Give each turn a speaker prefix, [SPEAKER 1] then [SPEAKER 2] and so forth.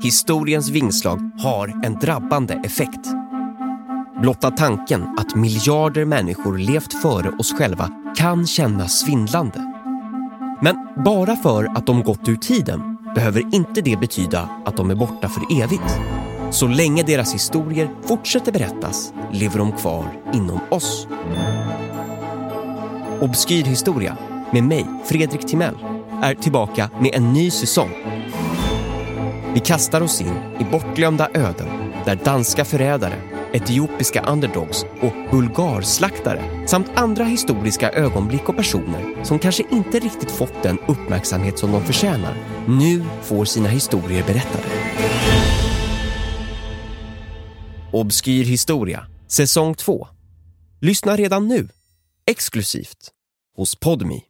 [SPEAKER 1] Historiens vingslag har en drabbande effekt. Blotta tanken att miljarder människor levt före oss själva kan kännas svindlande. Men bara för att de gått ur tiden behöver inte det betyda att de är borta för evigt. Så länge deras historier fortsätter berättas lever de kvar inom oss. Obskyr historia med mig, Fredrik Timell, är tillbaka med en ny säsong. Vi kastar oss in i bortglömda öden där danska förrädare, etiopiska underdogs och bulgarslaktare samt andra historiska ögonblick och personer som kanske inte riktigt fått den uppmärksamhet som de förtjänar nu får sina historier berättade. Obskyr historia, säsong 2. Lyssna redan nu, exklusivt hos Podmi.